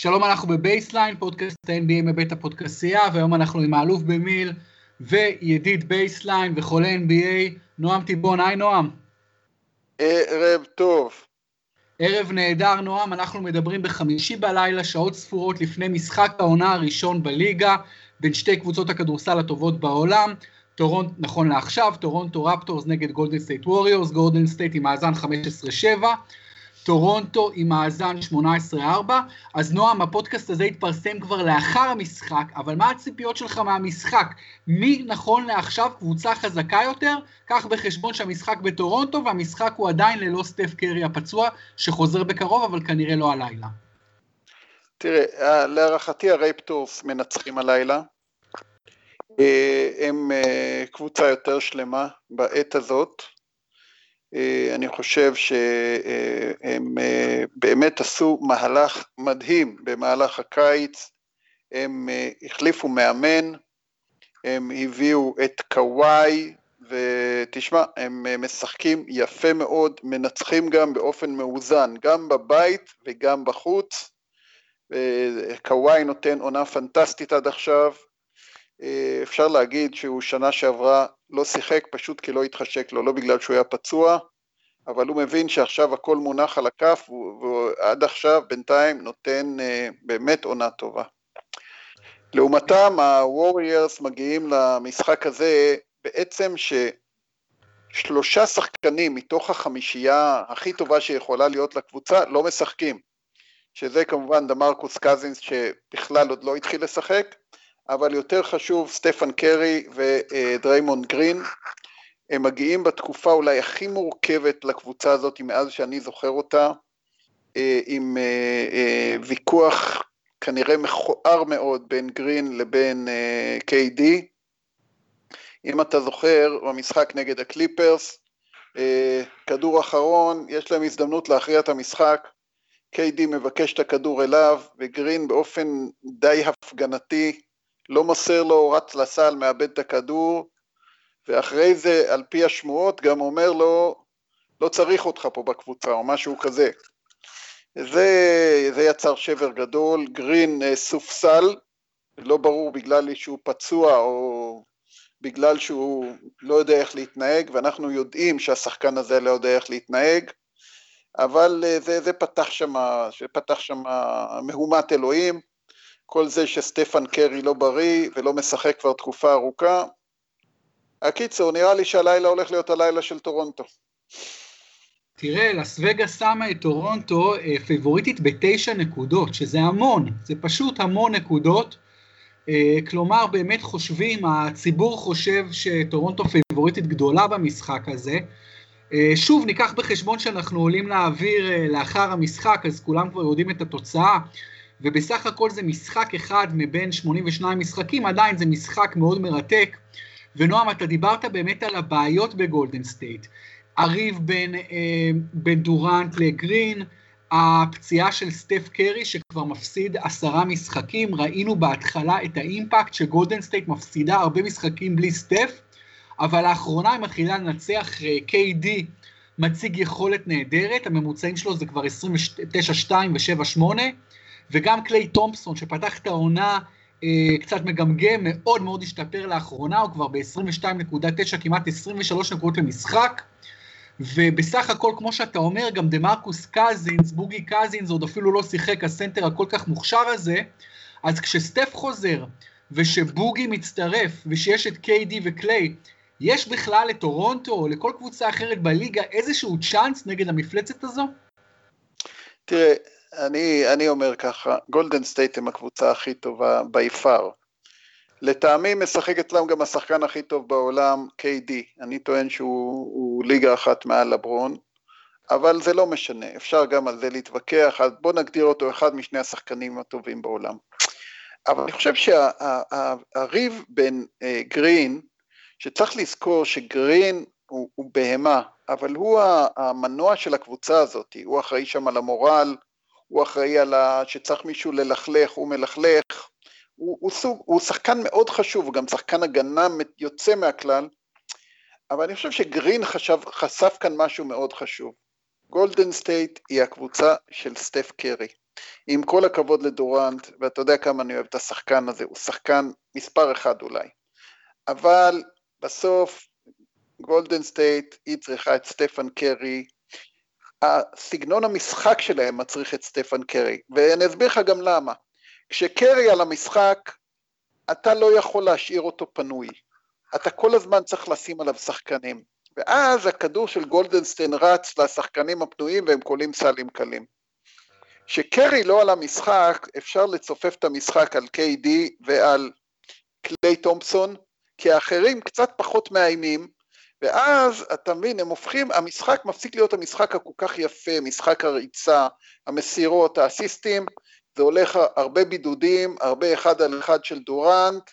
שלום, אנחנו בבייסליין, פודקאסט ה-NBA מבית הפודקסייה, והיום אנחנו עם האלוף במיל וידיד בייסליין וחולה NBA, נועם תיבון, היי נועם. ערב טוב. ערב נהדר, נועם, אנחנו מדברים בחמישי בלילה, שעות ספורות לפני משחק העונה הראשון בליגה, בין שתי קבוצות הכדורסל הטובות בעולם. טורונט, נכון לעכשיו, טורונטו רפטורס נגד גולדן סטייט ווריורס, גולדן סטייט עם מאזן 15-7. טורונטו עם מאזן 18-4, אז נועם, הפודקאסט הזה התפרסם כבר לאחר המשחק, אבל מה הציפיות שלך מהמשחק? מי נכון לעכשיו קבוצה חזקה יותר? קח בחשבון שהמשחק בטורונטו, והמשחק הוא עדיין ללא סטף קרי הפצוע, שחוזר בקרוב, אבל כנראה לא הלילה. תראה, להערכתי הרייפטורס מנצחים הלילה. אה, הם אה, קבוצה יותר שלמה בעת הזאת. אה, אני חושב שהם אה, באמת עשו מהלך מדהים במהלך הקיץ, הם אה, החליפו מאמן, הם הביאו את קוואי, ותשמע, הם משחקים יפה מאוד, מנצחים גם באופן מאוזן, גם בבית וגם בחוץ. קוואי נותן עונה פנטסטית עד עכשיו, אפשר להגיד שהוא שנה שעברה לא שיחק פשוט כי לא התחשק לו, לא בגלל שהוא היה פצוע, אבל הוא מבין שעכשיו הכל מונח על הכף, ועד עכשיו בינתיים נותן uh, באמת עונה טובה. לעומתם הווריירס מגיעים למשחק הזה בעצם ששלושה שחקנים מתוך החמישייה הכי טובה שיכולה להיות לקבוצה לא משחקים, שזה כמובן דמרקוס קזינס שבכלל עוד לא התחיל לשחק, אבל יותר חשוב סטפן קרי ודריימונד גרין, הם מגיעים בתקופה אולי הכי מורכבת לקבוצה הזאת מאז שאני זוכר אותה, אה, עם אה, אה, ויכוח כנראה מכוער מאוד בין גרין לבין KD. אם אתה זוכר, במשחק נגד הקליפרס, כדור אחרון, יש להם הזדמנות להכריע את המשחק, KD מבקש את הכדור אליו, וגרין באופן די הפגנתי לא מוסר לו, רץ לסל, מאבד את הכדור, ואחרי זה, על פי השמועות, גם אומר לו, לא צריך אותך פה בקבוצה, או משהו כזה. זה, זה יצר שבר גדול, גרין אה, סופסל, לא ברור בגלל שהוא פצוע או בגלל שהוא לא יודע איך להתנהג, ואנחנו יודעים שהשחקן הזה לא יודע איך להתנהג, אבל אה, זה, זה פתח שם, מהומת אלוהים, כל זה שסטפן קרי לא בריא ולא משחק כבר תקופה ארוכה. הקיצור, נראה לי שהלילה הולך להיות הלילה של טורונטו. תראה, לס וגאס שמה את טורונטו אה, פיבוריטית בתשע נקודות, שזה המון, זה פשוט המון נקודות. אה, כלומר, באמת חושבים, הציבור חושב שטורונטו פיבוריטית גדולה במשחק הזה. אה, שוב, ניקח בחשבון שאנחנו עולים לאוויר לאחר המשחק, אז כולם כבר יודעים את התוצאה. ובסך הכל זה משחק אחד מבין 82 משחקים, עדיין זה משחק מאוד מרתק. ונועם, אתה דיברת באמת על הבעיות בגולדן סטייט. הריב בין, אה, בין דורנט לגרין, הפציעה של סטף קרי שכבר מפסיד עשרה משחקים, ראינו בהתחלה את ה impact שגולדן סטייט מפסידה הרבה משחקים בלי סטף, אבל לאחרונה היא מתחילה לנצח, KD אה, מציג יכולת נהדרת, הממוצעים שלו זה כבר 29-2 ו-7-8, וגם קליי תומפסון שפתח את העונה אה, קצת מגמגם, מאוד מאוד השתפר לאחרונה, הוא כבר ב-22.9, כמעט 23 נקודות למשחק. ובסך הכל, כמו שאתה אומר, גם דמרקוס קזינס, בוגי קזינס, עוד אפילו לא שיחק הסנטר הכל כך מוכשר הזה, אז כשסטף חוזר, ושבוגי מצטרף, ושיש את KD וקליי, יש בכלל לטורונטו או לכל קבוצה אחרת בליגה איזשהו צ'אנס נגד המפלצת הזו? תראה, אני, אני אומר ככה, גולדן סטייט הם הקבוצה הכי טובה by far. לטעמי משחק אצלם גם השחקן הכי טוב בעולם, KD. אני טוען שהוא ליגה אחת מעל לברון, אבל זה לא משנה, אפשר גם על זה להתווכח, אז בוא נגדיר אותו אחד משני השחקנים הטובים בעולם. אבל אני חושב שהריב שה, בין uh, גרין, שצריך לזכור שגרין הוא, הוא בהמה, אבל הוא המנוע של הקבוצה הזאת, הוא אחראי שם על המורל, הוא אחראי על ה... שצריך מישהו ללכלך, הוא מלכלך, הוא, הוא, סוג, הוא שחקן מאוד חשוב, הוא גם שחקן הגנה יוצא מהכלל, אבל אני חושב שגרין חשב, חשף כאן משהו מאוד חשוב. גולדן סטייט היא הקבוצה של סטף קרי. עם כל הכבוד לדורנט, ואתה יודע כמה אני אוהב את השחקן הזה, הוא שחקן מספר אחד אולי, אבל בסוף גולדן סטייט, היא צריכה את סטפן קרי, הסגנון המשחק שלהם מצריך את סטפן קרי, ואני אסביר לך גם למה. כשקרי על המשחק, אתה לא יכול להשאיר אותו פנוי. אתה כל הזמן צריך לשים עליו שחקנים. ואז הכדור של גולדן סטייט רץ לשחקנים הפנויים והם קולעים סלים קלים. כשקרי לא על המשחק, אפשר לצופף את המשחק על KD ועל קליי תומפסון, כי האחרים קצת פחות מאיימים, ואז אתה מבין, הם הופכים, המשחק מפסיק להיות המשחק הכל כך יפה, משחק הריצה, המסירות, האסיסטים, זה הולך הרבה בידודים, הרבה אחד על אחד של דורנט,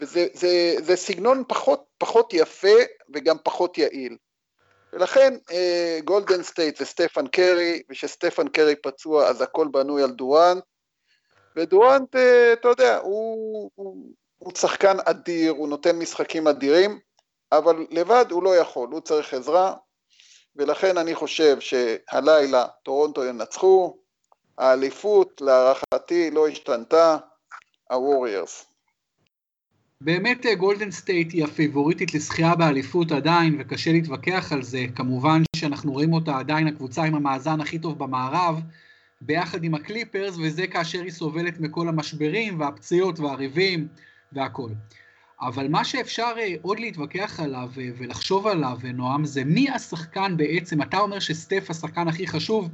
וזה זה, זה סגנון פחות, פחות יפה וגם פחות יעיל. ולכן אה, גולדן סטייט סטפן קרי, וכשסטפן קרי פצוע אז הכל בנוי על דורנט, ודורנט, אה, אתה יודע, הוא, הוא, הוא שחקן אדיר, הוא נותן משחקים אדירים, אבל לבד הוא לא יכול, הוא צריך עזרה, ולכן אני חושב שהלילה טורונטו ינצחו, האליפות להערכתי לא השתנתה, הווריירס. באמת גולדן אה, סטייט היא הפיבוריטית לזכייה באליפות עדיין, וקשה להתווכח על זה. כמובן שאנחנו רואים אותה עדיין הקבוצה עם המאזן הכי טוב במערב, ביחד עם הקליפרס, וזה כאשר היא סובלת מכל המשברים והפציעות והריבים והכל. אבל מה שאפשר אה, עוד להתווכח עליו אה, ולחשוב עליו, נועם, זה מי השחקן בעצם, אתה אומר שסטף השחקן הכי חשוב,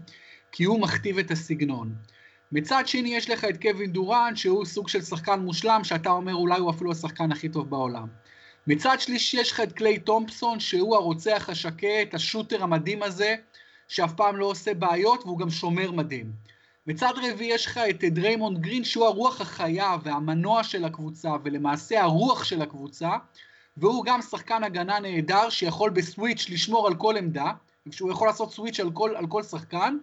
כי הוא מכתיב את הסגנון. מצד שני יש לך את קווין דורנט שהוא סוג של שחקן מושלם שאתה אומר אולי הוא אפילו השחקן הכי טוב בעולם. מצד שלישי יש לך את קליי תומפסון שהוא הרוצח השקט, השוטר המדהים הזה שאף פעם לא עושה בעיות והוא גם שומר מדהים. מצד רביעי יש לך את דריימונד גרין שהוא הרוח החיה והמנוע של הקבוצה ולמעשה הרוח של הקבוצה והוא גם שחקן הגנה נהדר שיכול ב switch לשמור על כל עמדה שהוא יכול לעשות switch על כל, על כל שחקן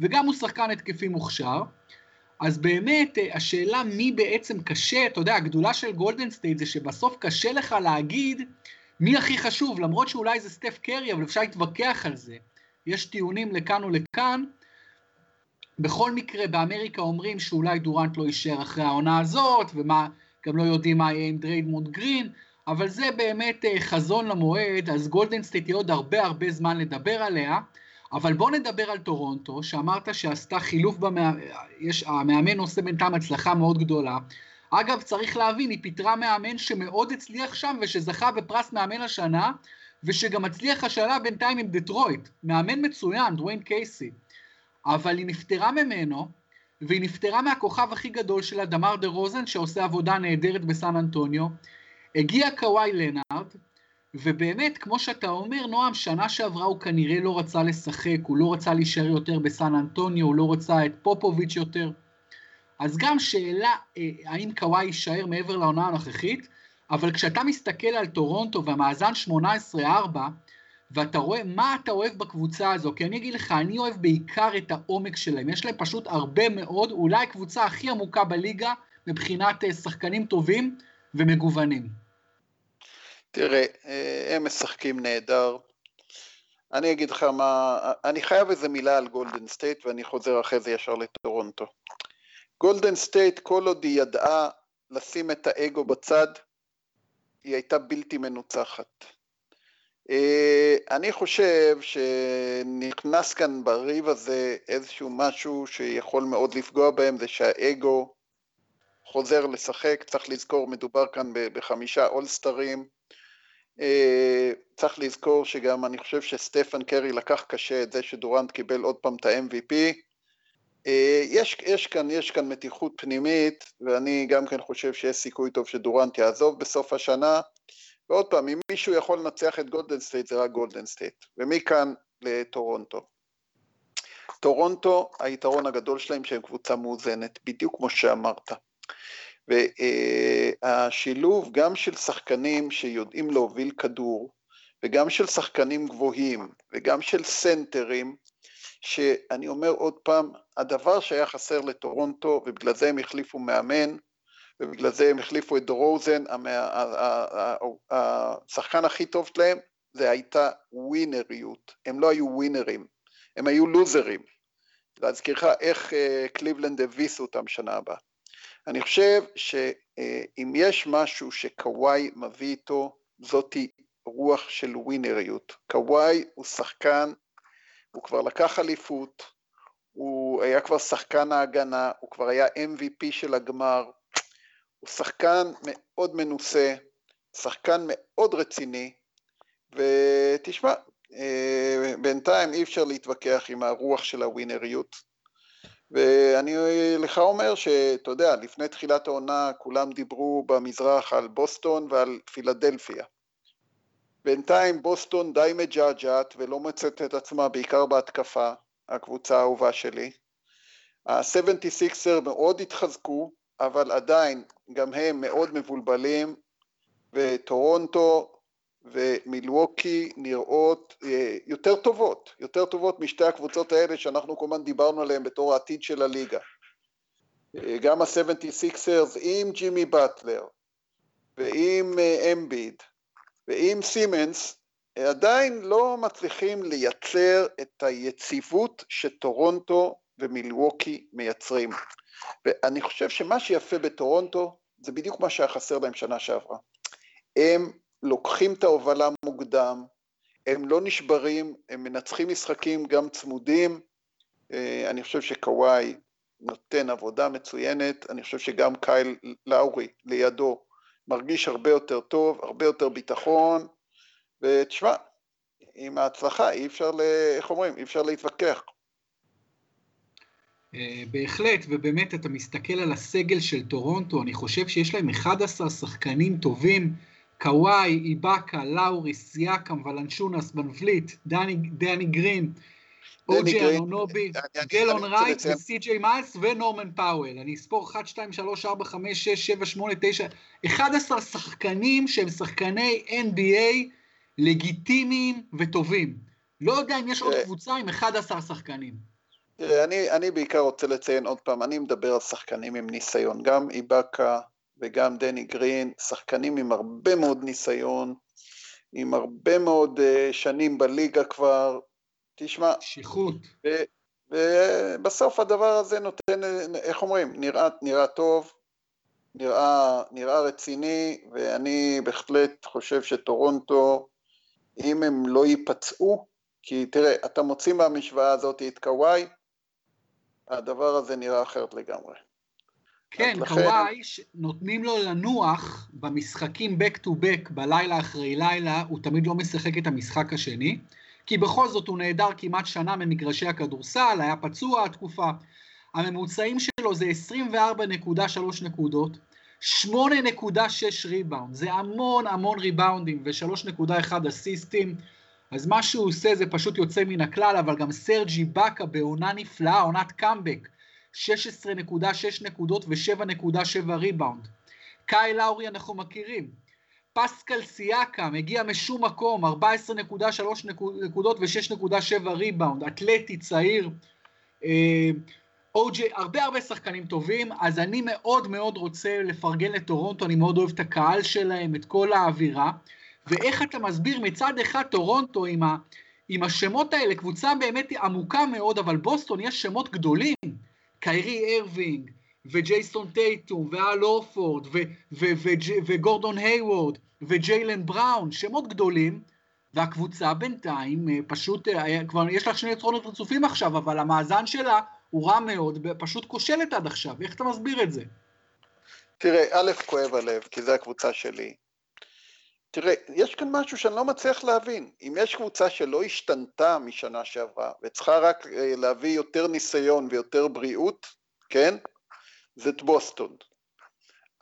וגם הוא שחקן התקפי מוכשר. אז באמת, אה, השאלה מי בעצם קשה, אתה יודע, הגדולה של גולדן סטייט זה שבסוף קשה לך להגיד מי הכי חשוב, למרות שאולי זה סטף קרי, אבל אפשר להתווכח על זה. יש טיעונים לכאן ולכאן. בכל מקרה, באמריקה אומרים שאולי דורנט לא יישאר אחרי העונה הזאת, ומה, גם לא יודעים מה יהיה עם דריימונד גרין, אבל זה באמת אה, חזון למועד, אז גולדן סטייט יהיה עוד הרבה הרבה זמן לדבר עליה. אבל בוא נדבר על טורונטו, שאמרת שעשתה חילוף, במאמן, יש, המאמן עושה בינתיים הצלחה מאוד גדולה. אגב, צריך להבין, היא פיטרה מאמן שמאוד הצליח שם ושזכה בפרס מאמן השנה, ושגם מצליח השנה בינתיים עם דטרויט. מאמן מצוין, דוויין קייסי. אבל היא נפטרה ממנו, והיא נפטרה מהכוכב הכי גדול שלה, דמאר דרוזן, שעושה עבודה נהדרת בסן אנטוניו. הגיע קוואי לנארד, ובאמת, כמו שאתה אומר, נועם, שנה שעברה הוא כנראה לא רצה לשחק, הוא לא רצה להישאר יותר בסן אנטוניו, הוא לא רצה את פופוביץ' יותר. אז גם שאלה, אה, האם קוואי יישאר מעבר לעונה הנוכחית, אבל כשאתה מסתכל על טורונטו והמאזן 18-4, ואתה רואה מה אתה אוהב בקבוצה הזו, כי אני אגיד לך, אני אוהב בעיקר את העומק שלהם, יש להם פשוט הרבה מאוד, אולי הקבוצה הכי עמוקה בליגה מבחינת אה, שחקנים טובים ומגוונים. תראה, אה, הם משחקים נהדר. אני אגיד לך מה, אני חייב איזה מילה על גולדן סטייט ואני חוזר אחרי זה ישר לטורונטו. גולדן סטייט, כל עוד היא ידעה לשים את האגו בצד, היא הייתה בלתי מנוצחת. אה, אני חושב שנכנס כאן בריב הזה איזשהו משהו שיכול מאוד לפגוע בהם, זה שהאגו חוזר לשחק, צריך לזכור, מדובר כאן בחמישה אולסטרים, אה, צריך לזכור שגם אני חושב שסטפן קרי לקח קשה את זה שדורנט קיבל עוד פעם את ה-MVP. אה, יש, יש, כאן, יש כאן מתיחות פנימית, ואני גם כן חושב שיש סיכוי טוב שדורנט יעזוב בסוף השנה. ועוד פעם, אם מישהו יכול לנצח את גולדן סטייט זה רק גולדן סטייט. ומכאן לטורונטו. טורונטו, היתרון הגדול שלהם שהם קבוצה מאוזנת, בדיוק כמו שאמרת. והשילוב גם של שחקנים שיודעים להוביל כדור, וגם של שחקנים גבוהים, וגם של סנטרים, שאני אומר עוד פעם, הדבר שהיה חסר לטורונטו, ובגלל זה הם החליפו מאמן, ובגלל זה הם החליפו את דרוזן, השחקן הכי טוב שלהם, זה הייתה ווינריות, הם לא היו ווינרים, הם היו לוזרים. להזכירך איך קליבלנד הביסו אותם שנה הבאה. אני חושב שאם יש משהו שקוואי מביא איתו, זאתי רוח של ווינריות. קוואי הוא שחקן, הוא כבר לקח אליפות, הוא היה כבר שחקן ההגנה, הוא כבר היה MVP של הגמר, הוא שחקן מאוד מנוסה, שחקן מאוד רציני, ותשמע, אה, בינתיים אי אפשר להתווכח עם הרוח של הווינריות, ואני לך אומר שאתה יודע, לפני תחילת העונה כולם דיברו במזרח על בוסטון ועל פילדלפיה. בינתיים בוסטון די מג'עג'עת ולא מוצאת את עצמה בעיקר בהתקפה, הקבוצה האהובה שלי. ה-76er מאוד התחזקו, אבל עדיין גם הם מאוד מבולבלים, וטורונטו ומילווקי נראות אה, יותר טובות, יותר טובות משתי הקבוצות האלה שאנחנו כל הזמן דיברנו עליהן בתור העתיד של הליגה. אה, גם ה-76ers עם ג'ימי באטלר ועם אמביד אה, ועם סימנס עדיין לא מצליחים לייצר את היציבות שטורונטו ומילווקי מייצרים. ואני חושב שמה שיפה בטורונטו זה בדיוק מה שהיה חסר להם שנה שעברה. הם לוקחים את ההובלה מוקדם, הם לא נשברים, הם מנצחים משחקים גם צמודים. אה, אני חושב שקוואי נותן עבודה מצוינת, אני חושב שגם קייל לאורי לידו מרגיש הרבה יותר טוב, הרבה יותר ביטחון, ותשמע, עם ההצלחה אי אפשר. איך אומרים, אי אפשר להתווכח. אה, בהחלט, ובאמת אתה מסתכל על הסגל של טורונטו, אני חושב שיש להם 11 שחקנים טובים, קוואי, איבאקה, לאורי, סיאקם, ולנצ'ונאס, ואן וליט, דני, דני גרין, אוג'י אנונובי, דלון רייט וסי.ג'יי מיילס ונורמן פאוול. אני אספור 1, 2, 3, 4, 5, 6, 7, 8, 9, 11 שחקנים שהם שחקני NBA לגיטימיים וטובים. לא יודע אם יש עוד אה. קבוצה עם 11 שחקנים. תראה, אני, אני בעיקר רוצה לציין עוד פעם, אני מדבר על שחקנים עם ניסיון, גם איבאקה וגם דני גרין, שחקנים עם הרבה מאוד ניסיון, עם הרבה מאוד uh, שנים בליגה כבר, תשמע. שיחות. ובסוף הדבר הזה נותן, איך אומרים, נראה, נראה טוב, נראה, נראה רציני, ואני בהחלט חושב שטורונטו, אם הם לא ייפצעו, כי תראה, אתה מוציא מהמשוואה הזאת את קוואי, הדבר הזה נראה אחרת לגמרי. כן. קוואי, נותנים לו לנוח במשחקים back to back בלילה אחרי לילה, הוא תמיד לא משחק את המשחק השני, כי בכל זאת הוא נעדר כמעט שנה ממגרשי הכדורסל, היה פצוע התקופה. הממוצעים שלו זה 24.3 נקודות, 8.6 ריבאונד, זה המון המון ריבאונדים ו-3.1 אסיסטים. אז מה שהוא עושה זה פשוט יוצא מן הכלל, אבל גם סרג' איבאקה בעונה נפלאה, עונת קאמבק, 16.6 נקודות ו-7.7 ריבאונד. קייל לאורי אנחנו מכירים. פסקל סיאקם מגיע משום מקום, 14.3 נקודות ו-6.7 ריבאונד, אתלטי צעיר. אה, אוג'י, הרבה הרבה שחקנים טובים, אז אני מאוד מאוד רוצה לפרגן לטורונטו, אני מאוד אוהב את הקהל שלהם, את כל האווירה. ואיך אתה מסביר מצד אחד טורונטו עם, ה, עם השמות האלה, קבוצה באמת עמוקה מאוד, אבל בוסטון יש שמות גדולים, קיירי ארווינג, וג'ייסון טייטום, ואל הורפורד, וגורדון היוורד, וג'יילן בראון, שמות גדולים, והקבוצה בינתיים אה, פשוט, אה, כבר יש לה שני ניצחונות רצופים עכשיו, אבל המאזן שלה הוא רע מאוד, פשוט כושלת עד עכשיו, איך אתה מסביר את זה? תראה, א', כואב הלב, כי זו הקבוצה שלי, תראה, יש כאן משהו שאני לא מצליח להבין. אם יש קבוצה שלא השתנתה משנה שעברה, וצריכה רק אה, להביא יותר ניסיון ויותר בריאות, כן? זאת בוסטון.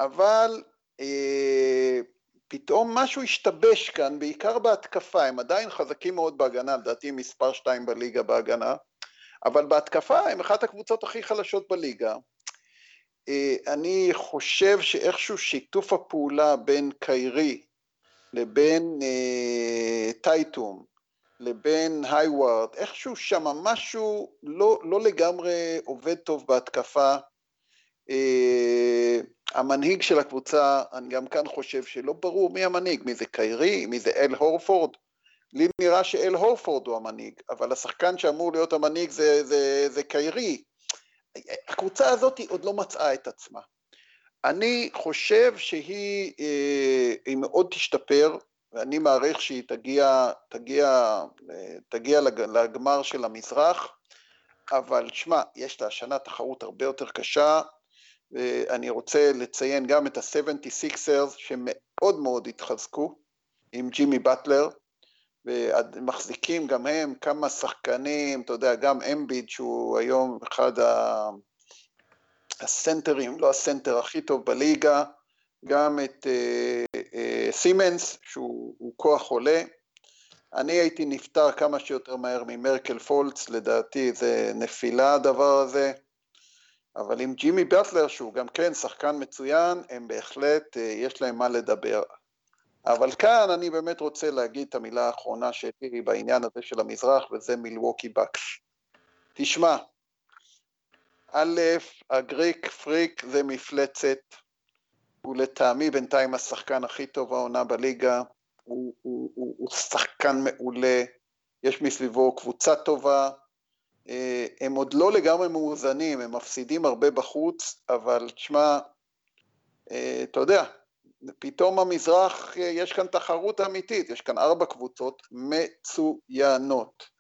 אבל אה, פתאום משהו השתבש כאן, בעיקר בהתקפה, הם עדיין חזקים מאוד בהגנה, לדעתי מספר שתיים בליגה בהגנה, אבל בהתקפה הם אחת הקבוצות הכי חלשות בליגה. אה, אני חושב שאיכשהו שיתוף הפעולה בין קיירי לבין אה, טייטום, לבין היוורד, איכשהו שם משהו לא, לא לגמרי עובד טוב בהתקפה. אה, המנהיג של הקבוצה, אני גם כאן חושב שלא ברור מי המנהיג, מי זה קיירי, מי זה אל הורפורד. לי נראה שאל הורפורד הוא המנהיג, אבל השחקן שאמור להיות המנהיג זה, זה, זה קיירי. הקבוצה הזאת עוד לא מצאה את עצמה. אני חושב שהיא אה, מאוד תשתפר, ואני מעריך שהיא תגיע, תגיע, תגיע לגמר של המזרח, אבל שמע, יש לה השנה תחרות הרבה יותר קשה, ואני רוצה לציין גם את ה-76ers שמאוד מאוד התחזקו עם ג'ימי באטלר, ומחזיקים גם הם כמה שחקנים, אתה יודע, גם אמביד שהוא היום אחד הסנטרים, לא הסנטר הכי טוב בליגה, גם את אה, אה, סימנס שהוא כוח עולה. אני הייתי נפטר כמה שיותר מהר ממרקל פולץ, לדעתי זה נפילה הדבר הזה, אבל עם ג'ימי באטלר שהוא גם כן שחקן מצוין, הם בהחלט, אה, יש להם מה לדבר. אבל כאן אני באמת רוצה להגיד את המילה האחרונה שלי בעניין הזה של המזרח, וזה מילווקי בקס. תשמע, א', הגריק פריק זה מפלצת, הוא לטעמי בינתיים השחקן הכי טוב העונה בליגה, הוא, הוא, הוא, הוא שחקן מעולה, יש מסביבו קבוצה טובה, אה, הם עוד לא לגמרי מאוזנים, הם מפסידים הרבה בחוץ, אבל תשמע, אה, אתה יודע, פתאום המזרח, אה, יש כאן תחרות אמיתית, יש כאן ארבע קבוצות מצוינות.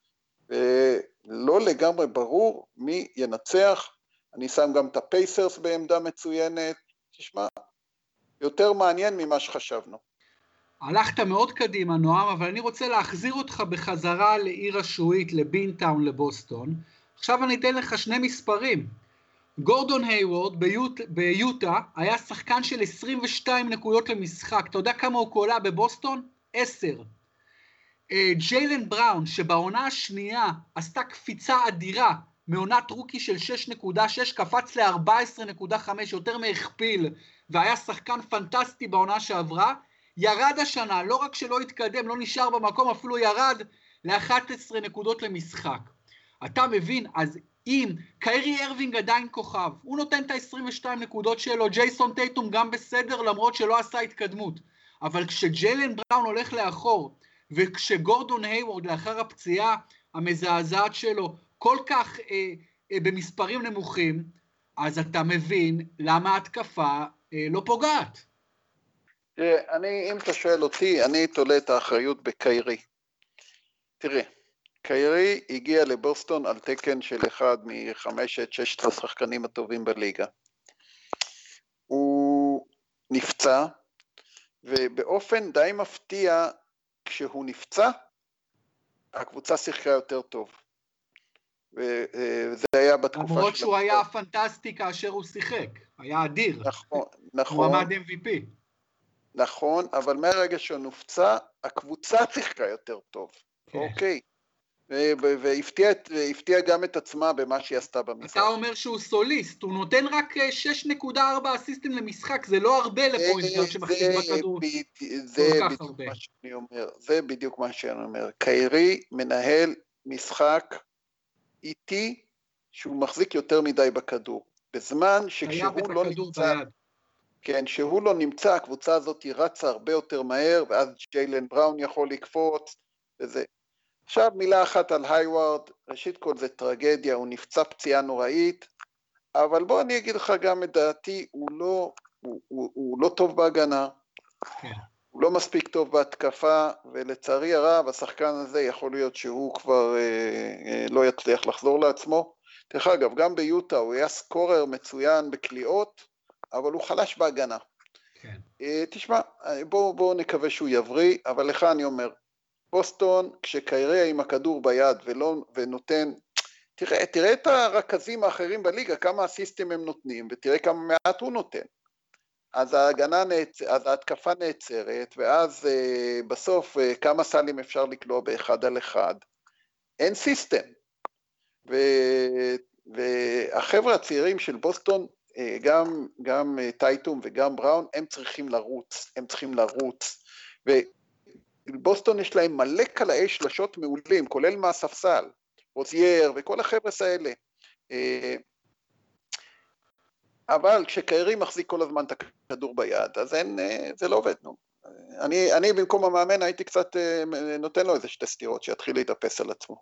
ולא לגמרי ברור מי ינצח, אני שם גם את הפייסרס בעמדה מצוינת, תשמע, יותר מעניין ממה שחשבנו. הלכת מאוד קדימה, נועם, אבל אני רוצה להחזיר אותך בחזרה לעיר השעועית, לבינטאון, לבוסטון. עכשיו אני אתן לך שני מספרים. גורדון היוורד ביוט, ביוטה היה שחקן של 22 נקודות למשחק. אתה יודע כמה הוא קולע בבוסטון? 10. אה, ג'יילן בראון, שבעונה השנייה עשתה קפיצה אדירה מעונת רוקי של 6.6, קפץ ל-14.5, יותר מהכפיל, והיה שחקן פנטסטי בעונה שעברה, ירד השנה, לא רק שלא התקדם, לא נשאר במקום, אפילו ירד ל-11 נקודות למשחק. אתה מבין, אז אם קיירי ארווינג עדיין כוכב, הוא נותן את ה-22 נקודות שלו, ג'ייסון טייטום גם בסדר למרות שלא עשה התקדמות, אבל כשג'יילן בראון הולך לאחור, וכשגורדון היוורד לאחר הפציעה המזעזעת שלו כל כך אה, אה, במספרים נמוכים, אז אתה מבין למה ההתקפה אה, לא פוגעת. תראה, אני, אם אתה שואל אותי, אני תולה את האחריות בקיירי. תראה, קיירי הגיע לבוסטון על תקן של אחד מחמשת, ששת השחקנים הטובים בליגה. הוא נפצע, ובאופן די מפתיע, כשהוא נפצע, הקבוצה שיחקה יותר טוב. וזה היה בתקופה של... למרות שהוא היה פנטסטי כאשר הוא שיחק, היה אדיר. נכון, נכון. הוא עמד MVP. נכון, אבל מהרגע שהוא נופצע, הקבוצה שיחקה יותר טוב, כן. אוקיי. והפתיע גם את עצמה במה שהיא עשתה במשחק. אתה אומר שהוא סוליסט, הוא נותן רק 6.4 אה, אסיסטים למשחק, זה לא הרבה לפוינטר שמחזיק בכדור זה בדיוק מה שאני אומר, זה בדיוק מה שאני אומר. קיירי מנהל משחק איטי שהוא מחזיק יותר מדי בכדור. בזמן שכשהוא לא נמצא... ביד. כן, שהוא לא נמצא, הקבוצה הזאת רצה הרבה יותר מהר, ואז ג'יילן בראון יכול לקפוץ, וזה. עכשיו מילה אחת על הייווארד, ראשית כל זה טרגדיה, הוא נפצע פציעה נוראית, אבל בוא אני אגיד לך גם את דעתי, הוא לא, הוא, הוא, הוא לא טוב בהגנה, כן. הוא לא מספיק טוב בהתקפה, ולצערי הרב השחקן הזה יכול להיות שהוא כבר אה, אה, לא יצליח לחזור לעצמו. דרך אגב, גם ביוטה הוא היה סקורר מצוין בקליעות, אבל הוא חלש בהגנה. כן. אה, תשמע, בואו בוא נקווה שהוא יבריא, אבל לך אני אומר, בוסטון, כשקיירי עם הכדור ביד ולא, ונותן, תראה, תראה את הרכזים האחרים בליגה, כמה אסיסטים הם נותנים, ותראה כמה מעט הוא נותן. אז ההגנה נעצ... אז ההתקפה נעצרת, ואז אה, בסוף אה, כמה סלים אפשר לקלוע באחד על אחד. אין system. ו... והחבר'ה הצעירים של בוסטון, אה, גם, גם אה, טייטום וגם בראון, הם צריכים לרוץ, הם צריכים לרוץ. ובוסטון יש להם מלא קלעי שלשות מעולים, כולל מהספסל, רוזייר וכל החבר'ה האלה. אה, אבל כשקיירי מחזיק כל הזמן את הכדור ביד, אז אין, זה לא עובד, נו. אני, אני במקום המאמן הייתי קצת אה, נותן לו איזה שתי סטירות, שיתחיל להתאפס על עצמו.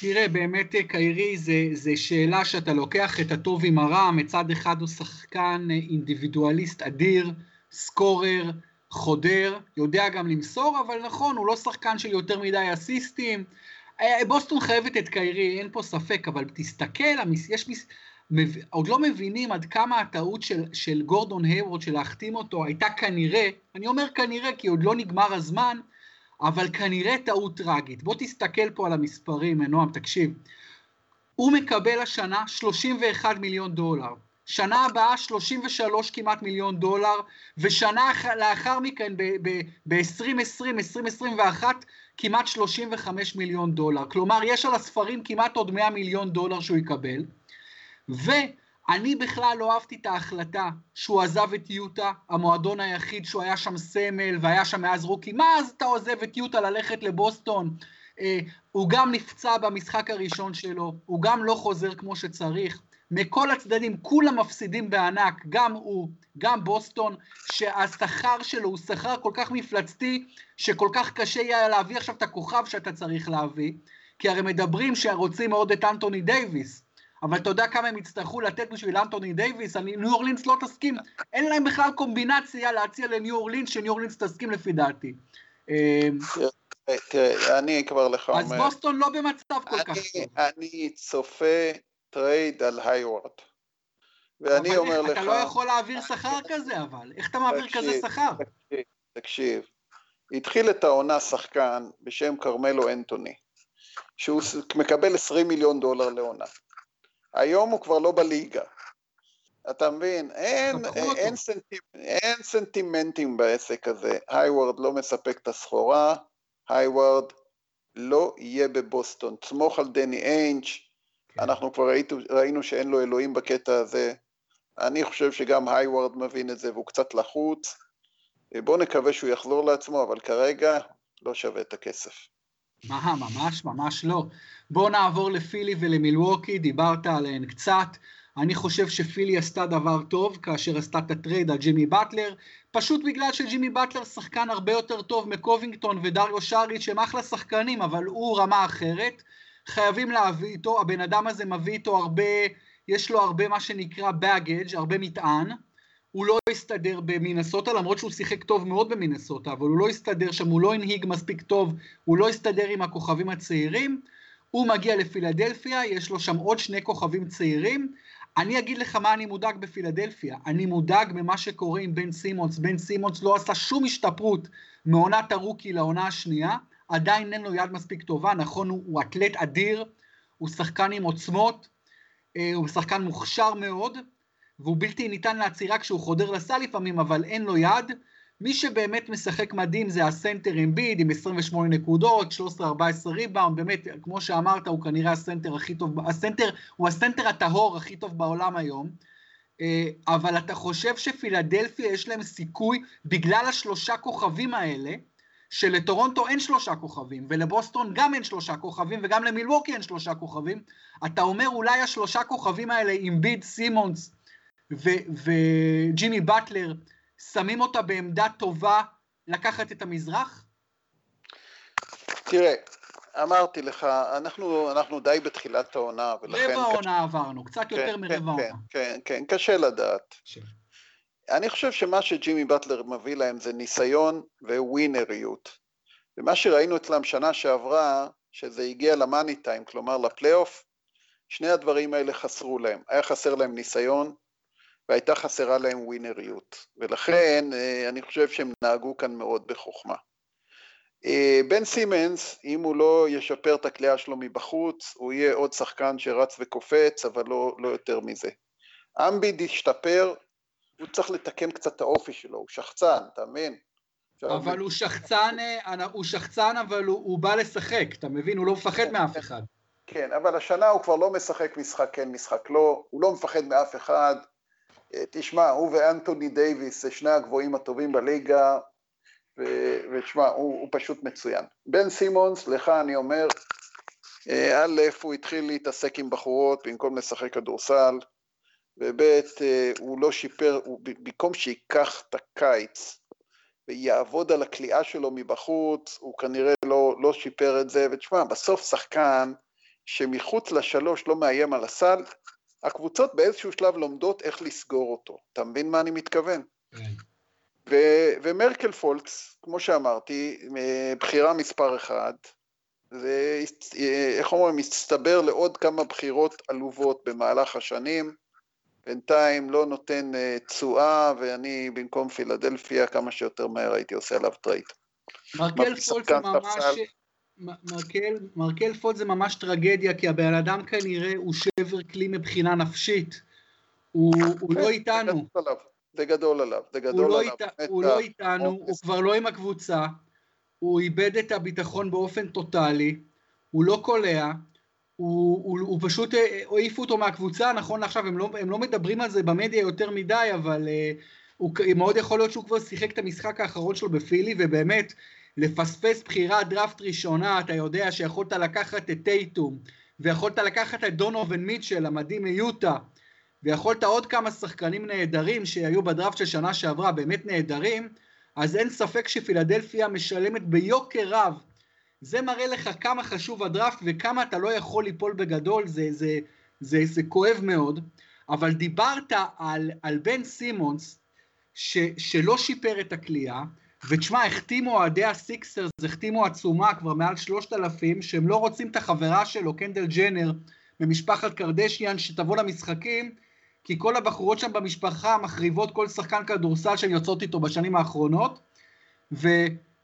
תראה, באמת אה, קיירי זה, זה שאלה שאתה לוקח את הטוב עם הרע, מצד אחד הוא שחקן אה, אינדיבידואליסט אדיר, סקורר, חודר, יודע גם למסור, אבל נכון, הוא לא שחקן של יותר מדי אסיסטים. בוסטון חייבת את קיירי, אין פה ספק, אבל תסתכל, יש, עוד לא מבינים עד כמה הטעות של, של גורדון היוורד של להחתים אותו הייתה כנראה, אני אומר כנראה כי עוד לא נגמר הזמן, אבל כנראה טעות טראגית. בוא תסתכל פה על המספרים, נועם, תקשיב. הוא מקבל השנה 31 מיליון דולר. שנה הבאה 33 כמעט מיליון דולר, ושנה לאחר מכן ב-2020, 2021, כמעט 35 מיליון דולר. כלומר, יש על הספרים כמעט עוד 100 מיליון דולר שהוא יקבל. ואני בכלל לא אהבתי את ההחלטה שהוא עזב את יוטה, המועדון היחיד שהוא היה שם סמל והיה שם מאז רוקי, מה אז אתה עוזב את יוטה ללכת לבוסטון? אה, הוא גם נפצע במשחק הראשון שלו, הוא גם לא חוזר כמו שצריך. מכל הצדדים, כולם מפסידים בענק, גם הוא, גם בוסטון, שהשכר שלו הוא שכר כל כך מפלצתי, שכל כך קשה יהיה להביא עכשיו את הכוכב שאתה צריך להביא, כי הרי מדברים שרוצים מאוד את אנטוני דייוויס, אבל אתה יודע כמה הם יצטרכו לתת בשביל אנטוני דייוויס, ניו אורלינס לא תסכים, אין להם בכלל קומבינציה להציע לניו אורלינס, שניו אורלינס תסכים לפי דעתי. תראה, אני כבר לך אומר... אז בוסטון לא במצב כל כך טוב. אני צופה trade על היוורד. ואני אומר לך... אתה לא יכול להעביר שכר כזה, אבל. איך אתה מעביר כזה שכר? תקשיב. התחיל את העונה שחקן בשם כרמלו אנטוני, שהוא מקבל 20 מיליון דולר לעונה. היום הוא כבר לא בליגה. אתה מבין? אין, אין, סנטימ, אין סנטימנטים בעסק הזה. היוורד לא מספק את הסחורה, היוורד לא יהיה בבוסטון. סמוך על דני איינג', כן. אנחנו כבר ראיתו, ראינו שאין לו אלוהים בקטע הזה. אני חושב שגם היוורד מבין את זה והוא קצת לחוץ. בואו נקווה שהוא יחזור לעצמו, אבל כרגע לא שווה את הכסף. מה, ממש ממש לא. בואו נעבור לפילי ולמילווקי, דיברת עליהן קצת. אני חושב שפילי עשתה דבר טוב כאשר עשתה את ה trade על ג'ימי באטלר, פשוט בגלל שג'ימי באטלר שחקן הרבה יותר טוב מקובינגטון ודריו שריץ' שהם אחלה שחקנים, אבל הוא רמה אחרת. חייבים להביא איתו, הבן אדם הזה מביא איתו הרבה, יש לו הרבה מה שנקרא baggage, הרבה מטען. הוא לא הסתדר במינסוטה, למרות שהוא שיחק טוב מאוד במינסוטה, אבל הוא לא הסתדר שם, הוא לא הנהיג מספיק טוב, הוא לא הסתדר עם הכוכבים הצעירים. הוא מגיע לפילדלפיה, יש לו שם עוד שני כוכבים צעירים. אני אגיד לך מה אני מודאג בפילדלפיה. אני מודאג ממה שקורה עם בן סימונס. בן סימונס לא עשה שום השתפרות מעונת הרוקי לעונה השנייה. עדיין אין לו יד מספיק טובה, נכון, הוא, הוא אתלט אדיר, הוא שחקן עם עוצמות, אה, הוא שחקן מוכשר מאוד, והוא בלתי ניתן לעצירה כשהוא חודר לסל לפעמים, אבל אין לו יד. מי שבאמת משחק מדהים זה הסנטר אמביד עם 28 נקודות, 13-14 ריבאונד, באמת, כמו שאמרת, הוא כנראה הסנטר הכי טוב, הסנטר, הוא הסנטר הטהור הכי טוב בעולם היום. אה, אבל אתה חושב שפילדלפיה יש להם סיכוי, בגלל השלושה כוכבים האלה, שלטורונטו אין שלושה כוכבים, ולבוסטון גם אין שלושה כוכבים, וגם למילווקי אין שלושה כוכבים, אתה אומר אולי השלושה כוכבים האלה, אמביד סימונס וג'ימי באטלר, שמים אותה בעמדה טובה לקחת את המזרח? תראה, אמרתי לך, אנחנו, אנחנו די בתחילת העונה, ולכן... רבע העונה קש... עברנו, קצת כן, יותר מרבע כן, העונה. כן, כן, כן, קשה לדעת. ש... אני חושב שמה שג'ימי באטלר מביא להם זה ניסיון וווינריות. ומה שראינו אצלם שנה שעברה, שזה הגיע למאני טיים, כלומר לפלייאוף, שני הדברים האלה חסרו להם. היה חסר להם ניסיון, והייתה חסרה להם ווינריות. ולכן אה, אני חושב שהם נהגו כאן מאוד בחוכמה. אה, בן סימנס, אם הוא לא ישפר את הכלייה שלו מבחוץ, הוא יהיה עוד שחקן שרץ וקופץ, אבל לא, לא יותר מזה. אמביד ישתפר, הוא צריך לתקן קצת את האופי שלו, הוא שחצן, אתה מבין? אבל הוא שחצן, אה, הוא שחצן, אבל הוא, הוא בא לשחק, אתה מבין? הוא לא מפחד כן, מאף אחד. כן, אבל השנה הוא כבר לא משחק משחק כן, משחק לא, הוא לא מפחד מאף אחד. אה, תשמע, הוא ואנטוני דייוויס זה שני הגבוהים הטובים בליגה, ותשמע, הוא, הוא פשוט מצוין. בן סימונס, לך אני אומר, אה, א', הוא התחיל להתעסק עם בחורות במקום לשחק כדורסל, וב' הוא לא שיפר, הוא במקום שייקח את הקיץ ויעבוד על הכליאה שלו מבחוץ, הוא כנראה לא, לא שיפר את זה, ותשמע, בסוף שחקן שמחוץ לשלוש לא מאיים על הסל, הקבוצות באיזשהו שלב לומדות איך לסגור אותו. אתה מבין מה אני מתכוון? כן. ו- ומרקל פולץ, כמו שאמרתי, בחירה מספר אחד, זה, איך אומרים, מצטרף לעוד כמה בחירות עלובות במהלך השנים, בינתיים לא נותן אה, תשואה, ואני במקום פילדלפיה כמה שיותר מהר הייתי עושה עליו טרייד. מרקל פולץ ממש... מרקל, מרקל פולץ זה ממש טרגדיה, כי הבן אדם כנראה הוא שבר כלי מבחינה נפשית. הוא, הוא לא איתנו. זה גדול עליו, זה גדול הוא עליו. לא הוא לא איתנו, הוא כבר לא עם הקבוצה, הוא איבד את הביטחון באופן טוטאלי, הוא לא קולע, הוא, הוא, הוא פשוט אה, העיפו אותו מהקבוצה, נכון לעכשיו, הם לא, הם לא מדברים על זה במדיה יותר מדי, אבל uh, הוא, מאוד יכול להיות שהוא כבר שיחק את המשחק האחרון שלו בפילי, ובאמת, לפספס בחירת דראפט ראשונה, אתה יודע שיכולת לקחת את טייטום, ויכולת לקחת את דונובין מיטשל, המדהים מיוטה, ויכולת עוד כמה שחקנים נהדרים שהיו בדראפט של שנה שעברה, באמת נהדרים, אז אין ספק שפילדלפיה משלמת ביוקר רב. זה מראה לך כמה חשוב הדראפט וכמה אתה לא יכול ליפול בגדול, זה, זה, זה, זה כואב מאוד. אבל דיברת על, על בן סימונס, ש, שלא שיפר את הכלייה, ותשמע, החתימו אוהדי הסיקסרס, החתימו עצומה כבר מעל שלושת אלפים, שהם לא רוצים את החברה שלו, קנדל ג'נר, ממשפחת קרדשיאן, שתבוא למשחקים, כי כל הבחורות שם במשפחה מחריבות כל שחקן כדורסל שהן יוצאות איתו בשנים האחרונות, ו,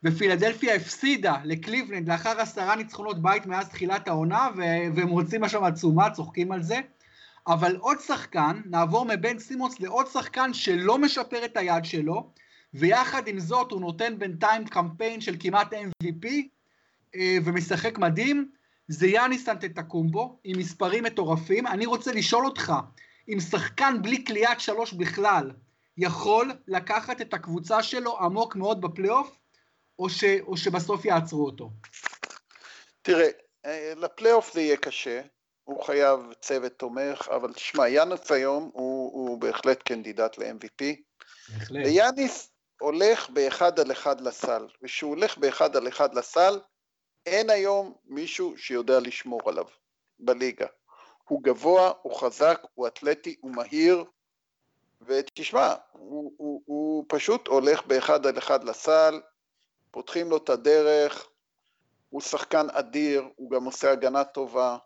ופילדלפיה הפסידה לקליבלנד לאחר עשרה ניצחונות בית מאז תחילת העונה, ו, והם רוצים שם עצומה, צוחקים על זה. אבל עוד שחקן, נעבור מבן סימונס לעוד שחקן שלא משפר את היד שלו, ויחד עם זאת הוא נותן בינתיים קמפיין של כמעט MVP, אה, ומשחק מדהים, זה יאניס אנטטקומבו, עם מספרים מטורפים. אני רוצה לשאול אותך, אם שחקן בלי קליעת שלוש בכלל יכול לקחת את הקבוצה שלו עמוק מאוד בפלייאוף, או, ש, או שבסוף יעצרו אותו? תראה, אה, לפלייאוף זה יהיה קשה, הוא חייב צוות תומך, אבל תשמע, יאנס היום הוא, הוא בהחלט קנדידט ל-MVP. בהחלט. ויאניס הולך באחד על אחד לסל, וכשהוא הולך באחד על אחד לסל, אין היום מישהו שיודע לשמור עליו בליגה. הוא גבוה, הוא חזק, הוא אתלטי, הוא מהיר, ותשמע, הוא, הוא, הוא פשוט הולך באחד על אחד לסל, פותחים לו את הדרך, הוא שחקן אדיר, הוא גם עושה הגנה טובה,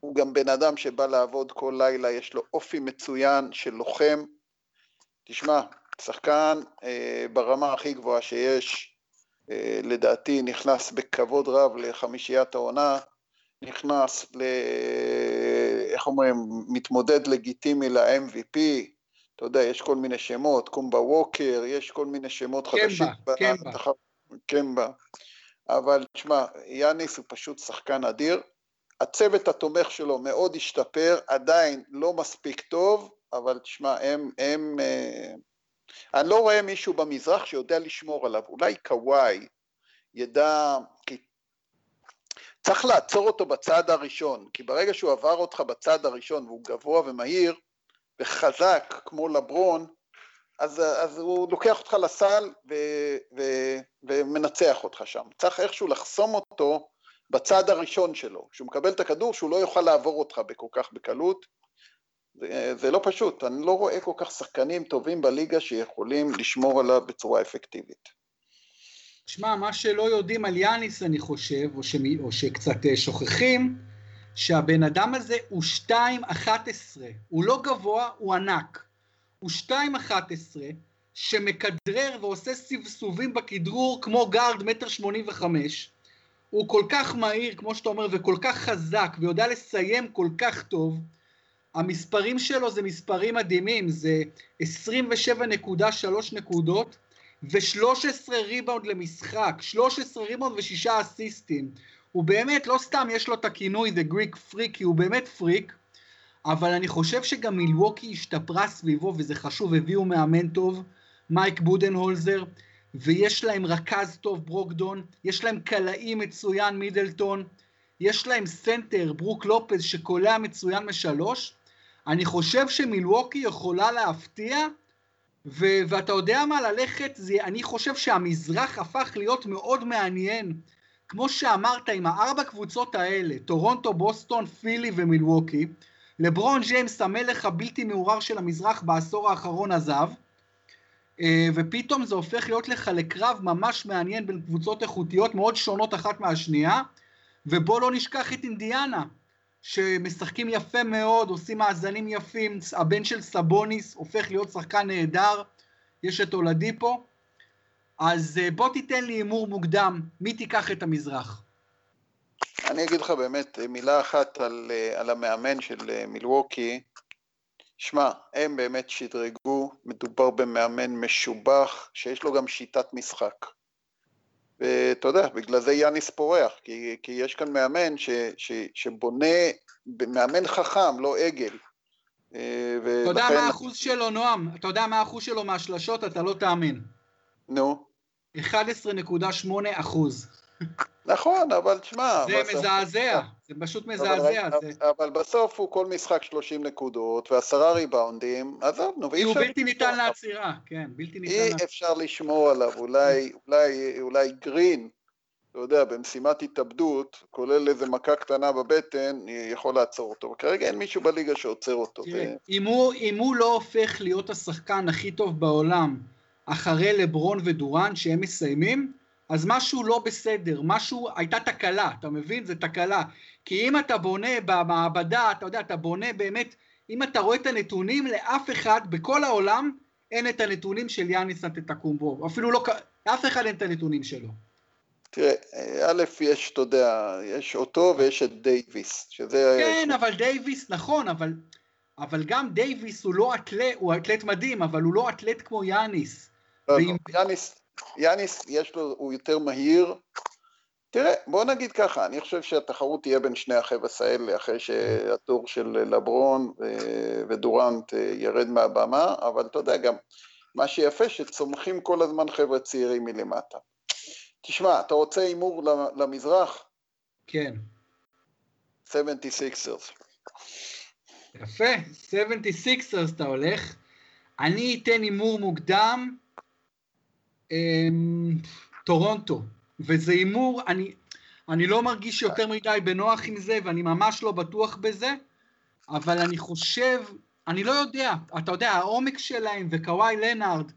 הוא גם בן אדם שבא לעבוד כל לילה, יש לו אופי מצוין של לוחם. תשמע, שחקן אה, ברמה הכי גבוהה שיש, אה, לדעתי נכנס בכבוד רב לחמישיית העונה, נכנס ל... איך אומרים, מתמודד לגיטימי ל-MVP, אתה יודע, יש כל מיני שמות, קומבה ווקר, יש כל מיני שמות חדשים. קמבה, קמבה. קמבה. אבל תשמע, יאניס הוא פשוט שחקן אדיר. הצוות התומך שלו מאוד השתפר, עדיין לא מספיק טוב, אבל תשמע, הם, הם, אה, אני לא רואה מישהו במזרח שיודע לשמור עליו, אולי קוואי ידע, כי צריך לעצור אותו בצעד הראשון, כי ברגע שהוא עבר אותך בצעד הראשון והוא גבוה ומהיר וחזק כמו לברון, אז, אז הוא לוקח אותך לסל ו, ו, ומנצח אותך שם. צריך איכשהו לחסום אותו בצעד הראשון שלו, כשהוא מקבל את הכדור שהוא לא יוכל לעבור אותך בכל כך בקלות. זה, זה לא פשוט, אני לא רואה כל כך שחקנים טובים בליגה שיכולים לשמור עליו בצורה אפקטיבית. שמע, מה שלא יודעים על יאניס, אני חושב, או, שמי, או שקצת אה, שוכחים, שהבן אדם הזה הוא 2.11. הוא לא גבוה, הוא ענק. הוא 2.11, שמכדרר ועושה סבסובים בכדרור כמו גארד מטר שמונים וחמש. הוא כל כך מהיר, כמו שאתה אומר, וכל כך חזק, ויודע לסיים כל כך טוב. המספרים שלו זה מספרים מדהימים, זה 27.3 נקודות, ו-13 ריבאונד למשחק, 13 ריבאונד ושישה אסיסטים. הוא באמת, לא סתם יש לו את הכינוי The Greek Freak, כי הוא באמת פריק, אבל אני חושב שגם מילווקי השתפרה סביבו, וזה חשוב, הביאו מאמן טוב, מייק בודנהולזר, ויש להם רכז טוב, ברוקדון, יש להם קלעי מצוין, מידלטון, יש להם סנטר, ברוק לופז, שקולע מצוין משלוש. אני חושב שמילווקי יכולה להפתיע ו- ואתה יודע מה, ללכת, זה, אני חושב שהמזרח הפך להיות מאוד מעניין. כמו שאמרת, עם הארבע קבוצות האלה, טורונטו, בוסטון, פילי ומילווקי, לברון ג'יימס, המלך הבלתי מעורער של המזרח בעשור האחרון עזב, אה, ופתאום זה הופך להיות לך לקרב ממש מעניין בין קבוצות איכותיות מאוד שונות אחת מהשנייה, ובוא לא נשכח את אינדיאנה, שמשחקים יפה מאוד, עושים מאזנים יפים, הבן של סבוניס הופך להיות שחקן נהדר, יש את הולדיפו, אז אה, בוא תיתן לי הימור מוקדם, מי תיקח את המזרח? אני אגיד לך באמת מילה אחת על, אה, על המאמן של מילווקי, שמע, הם באמת שדרגו, מדובר במאמן משובח, שיש לו גם שיטת משחק. ואתה יודע, בגלל זה יאניס פורח, כי, כי יש כאן מאמן ש, ש, שבונה, מאמן חכם, לא עגל. אה, אתה יודע מה האחוז שלו, נועם? אתה יודע מה האחוז שלו מהשלשות? אתה לא תאמין. נו. 11.8 אחוז. נכון, אבל תשמע... זה בסוף... מזעזע, זה פשוט מזעזע. אבל, זה... אבל בסוף הוא כל משחק 30 נקודות ועשרה ריבאונדים, עזוב, נו, ואי אפשר... הוא בלתי ניתן לעצירה, כן, בלתי ניתן. אי אפשר לשמור עליו, אולי, אולי, אולי גרין, אתה יודע, במשימת התאבדות, כולל איזה מכה קטנה בבטן, יכול לעצור אותו. וכרגע אין מישהו בליגה שעוצר אותו. תראה, ו... אם, הוא, אם הוא לא הופך להיות השחקן הכי טוב בעולם, אחרי לברון ודורן, שהם מסיימים, אז משהו לא בסדר, משהו, הייתה תקלה, אתה מבין? זה תקלה. כי אם אתה בונה במעבדה, אתה יודע, אתה בונה באמת, אם אתה רואה את הנתונים, לאף אחד בכל העולם אין את הנתונים של יאניס אנטטוקומבו, אפילו לא, לאף אחד אין את הנתונים שלו. תראה, א', יש, אתה יודע, יש אותו ויש את דייוויס, שזה... כן, יש... אבל דייוויס, נכון, אבל, אבל גם דייוויס הוא לא אתלט, הוא אתלט מדהים, אבל הוא לא אתלט כמו יאניס. לא, ואם... לא, יאניס, יאניס יש לו, הוא יותר מהיר. תראה, בוא נגיד ככה, אני חושב שהתחרות תהיה בין שני החבר'ה האלה, אחרי שהתור של לברון ודורנט ירד מהבמה, אבל אתה יודע גם, מה שיפה שצומחים כל הזמן חבר'ה צעירים מלמטה. תשמע, אתה רוצה הימור למזרח? כן. 76ers. יפה, 76ers אתה הולך. אני אתן הימור מוקדם, טורונטו, וזה הימור, אני, אני לא מרגיש יותר מדי בנוח עם זה, ואני ממש לא בטוח בזה, אבל אני חושב, אני לא יודע, אתה יודע, העומק שלהם, וקוואי לנארד,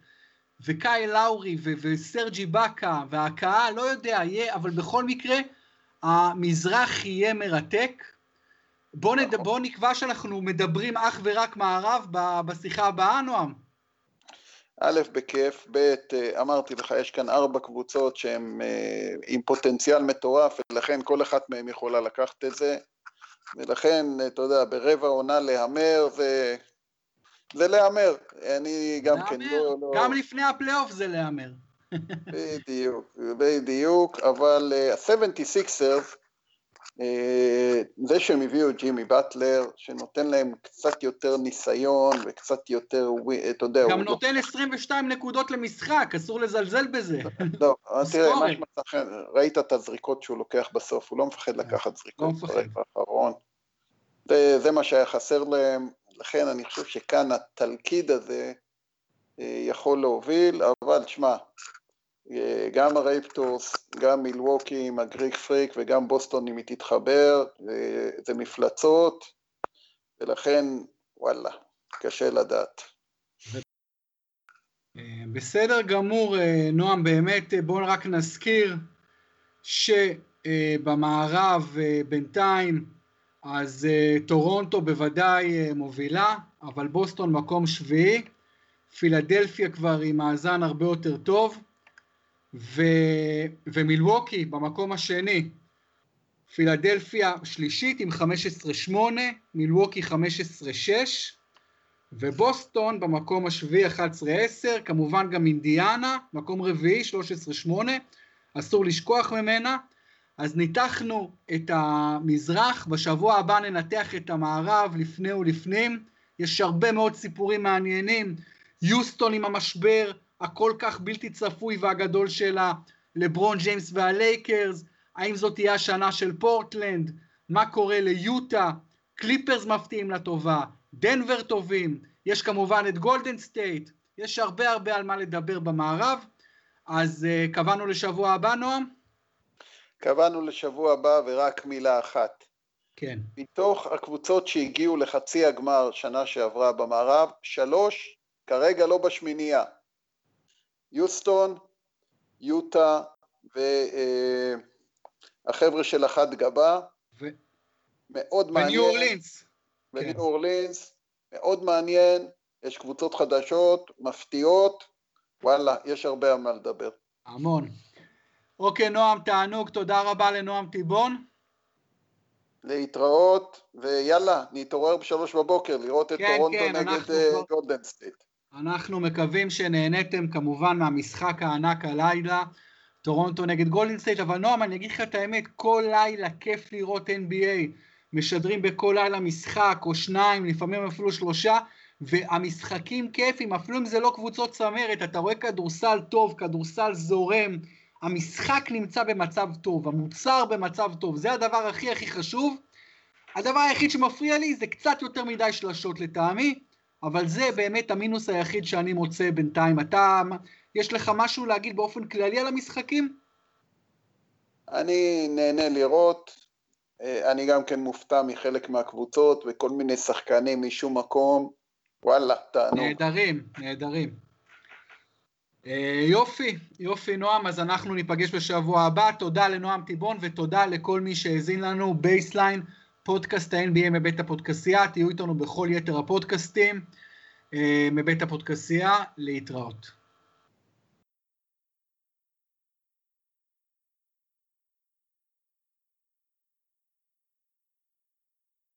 וקאי לאורי, ו- וסרג'י באקה, והקהל, לא יודע, יהיה, אבל בכל מקרה, המזרח יהיה מרתק. בוא, נד... בוא נקבע שאנחנו מדברים אך ורק מערב בשיחה הבאה, נועם. א', בכיף, ב', אה, אמרתי לך, יש כאן ארבע קבוצות שהן אה, עם פוטנציאל מטורף, ולכן כל אחת מהן יכולה לקחת את זה, ולכן, אתה יודע, ברבע עונה להמר זה, זה להמר, אני גם כן לא, לא... גם לפני הפלייאוף זה להמר. בדיוק, בדיוק, אבל ה-76ers, אה, זה שהם הביאו את ג'ימי באטלר, שנותן להם קצת יותר ניסיון וקצת יותר, אתה יודע... גם נותן 22 נקודות למשחק, אסור לזלזל בזה. לא, תראה, מה שמצא חן, ראית את הזריקות שהוא לוקח בסוף, הוא לא מפחד לקחת זריקות לא ברגע האחרון. זה מה שהיה חסר להם, לכן אני חושב שכאן התלכיד הזה אה, יכול להוביל, אבל תשמע, גם הרייפטורס, גם מילווקי עם ה Greek Freak וגם בוסטון אם היא תתחבר, זה מפלצות, ולכן וואלה, קשה לדעת. בסדר גמור, נועם, באמת בואו רק נזכיר שבמערב בינתיים אז טורונטו בוודאי מובילה, אבל בוסטון מקום שביעי, פילדלפיה כבר עם מאזן הרבה יותר טוב, ו... ומילווקי במקום השני, פילדלפיה שלישית עם 15-8, מילווקי 15-6, ובוסטון במקום השביעי 11-10, כמובן גם אינדיאנה, מקום רביעי 13-8, אסור לשכוח ממנה. אז ניתחנו את המזרח, בשבוע הבא ננתח את המערב לפני ולפנים, יש הרבה מאוד סיפורים מעניינים, יוסטון עם המשבר, הכל כך בלתי צפוי והגדול שלה, לברון ג'יימס והלייקרס, האם זאת תהיה השנה של פורטלנד, מה קורה ליוטה, קליפרס מפתיעים לטובה, דנבר טובים, יש כמובן את גולדן סטייט, יש הרבה הרבה על מה לדבר במערב, אז אה, קבענו לשבוע הבא, נועם? קבענו לשבוע הבא ורק מילה אחת. כן. מתוך הקבוצות שהגיעו לחצי הגמר שנה שעברה במערב, שלוש כרגע לא בשמינייה. יוסטון, יוטה והחבר'ה אה, של אחת גבה. ו... מאוד מעניין. וניו אורלינס. וניו כן. אורלינס, מאוד מעניין, יש קבוצות חדשות, מפתיעות, וואלה, יש הרבה על מה לדבר. המון. אוקיי, נועם, תענוג, תודה רבה לנועם תיבון. להתראות, ויאללה, נתעורר בשלוש בבוקר לראות את כן, טורונטו כן, נגד גולדן אה, סטייט. אנחנו מקווים שנהניתם כמובן מהמשחק הענק הלילה, טורונטו נגד גולדן סטייט, אבל נועם, אני אגיד לך את האמת, כל לילה כיף לראות NBA, משדרים בכל לילה משחק או שניים, לפעמים אפילו שלושה, והמשחקים כיפים, אפילו אם זה לא קבוצות צמרת, אתה רואה כדורסל טוב, כדורסל זורם, המשחק נמצא במצב טוב, המוצר במצב טוב, זה הדבר הכי הכי חשוב. הדבר היחיד שמפריע לי זה קצת יותר מדי שלשות לטעמי, אבל זה באמת המינוס היחיד שאני מוצא בינתיים. אתה, יש לך משהו להגיד באופן כללי על המשחקים? אני נהנה לראות, אה, אני גם כן מופתע מחלק מהקבוצות וכל מיני שחקנים משום מקום, וואלה, תענוג. נהדרים, נהדרים. אה, יופי, יופי נועם, אז אנחנו ניפגש בשבוע הבא, תודה לנועם תיבון ותודה לכל מי שהאזין לנו, בייסליין, פודקאסט ה-NBA מבית הפודקסייה, תהיו איתנו בכל יתר הפודקאסטים אה, מבית הפודקסייה, להתראות.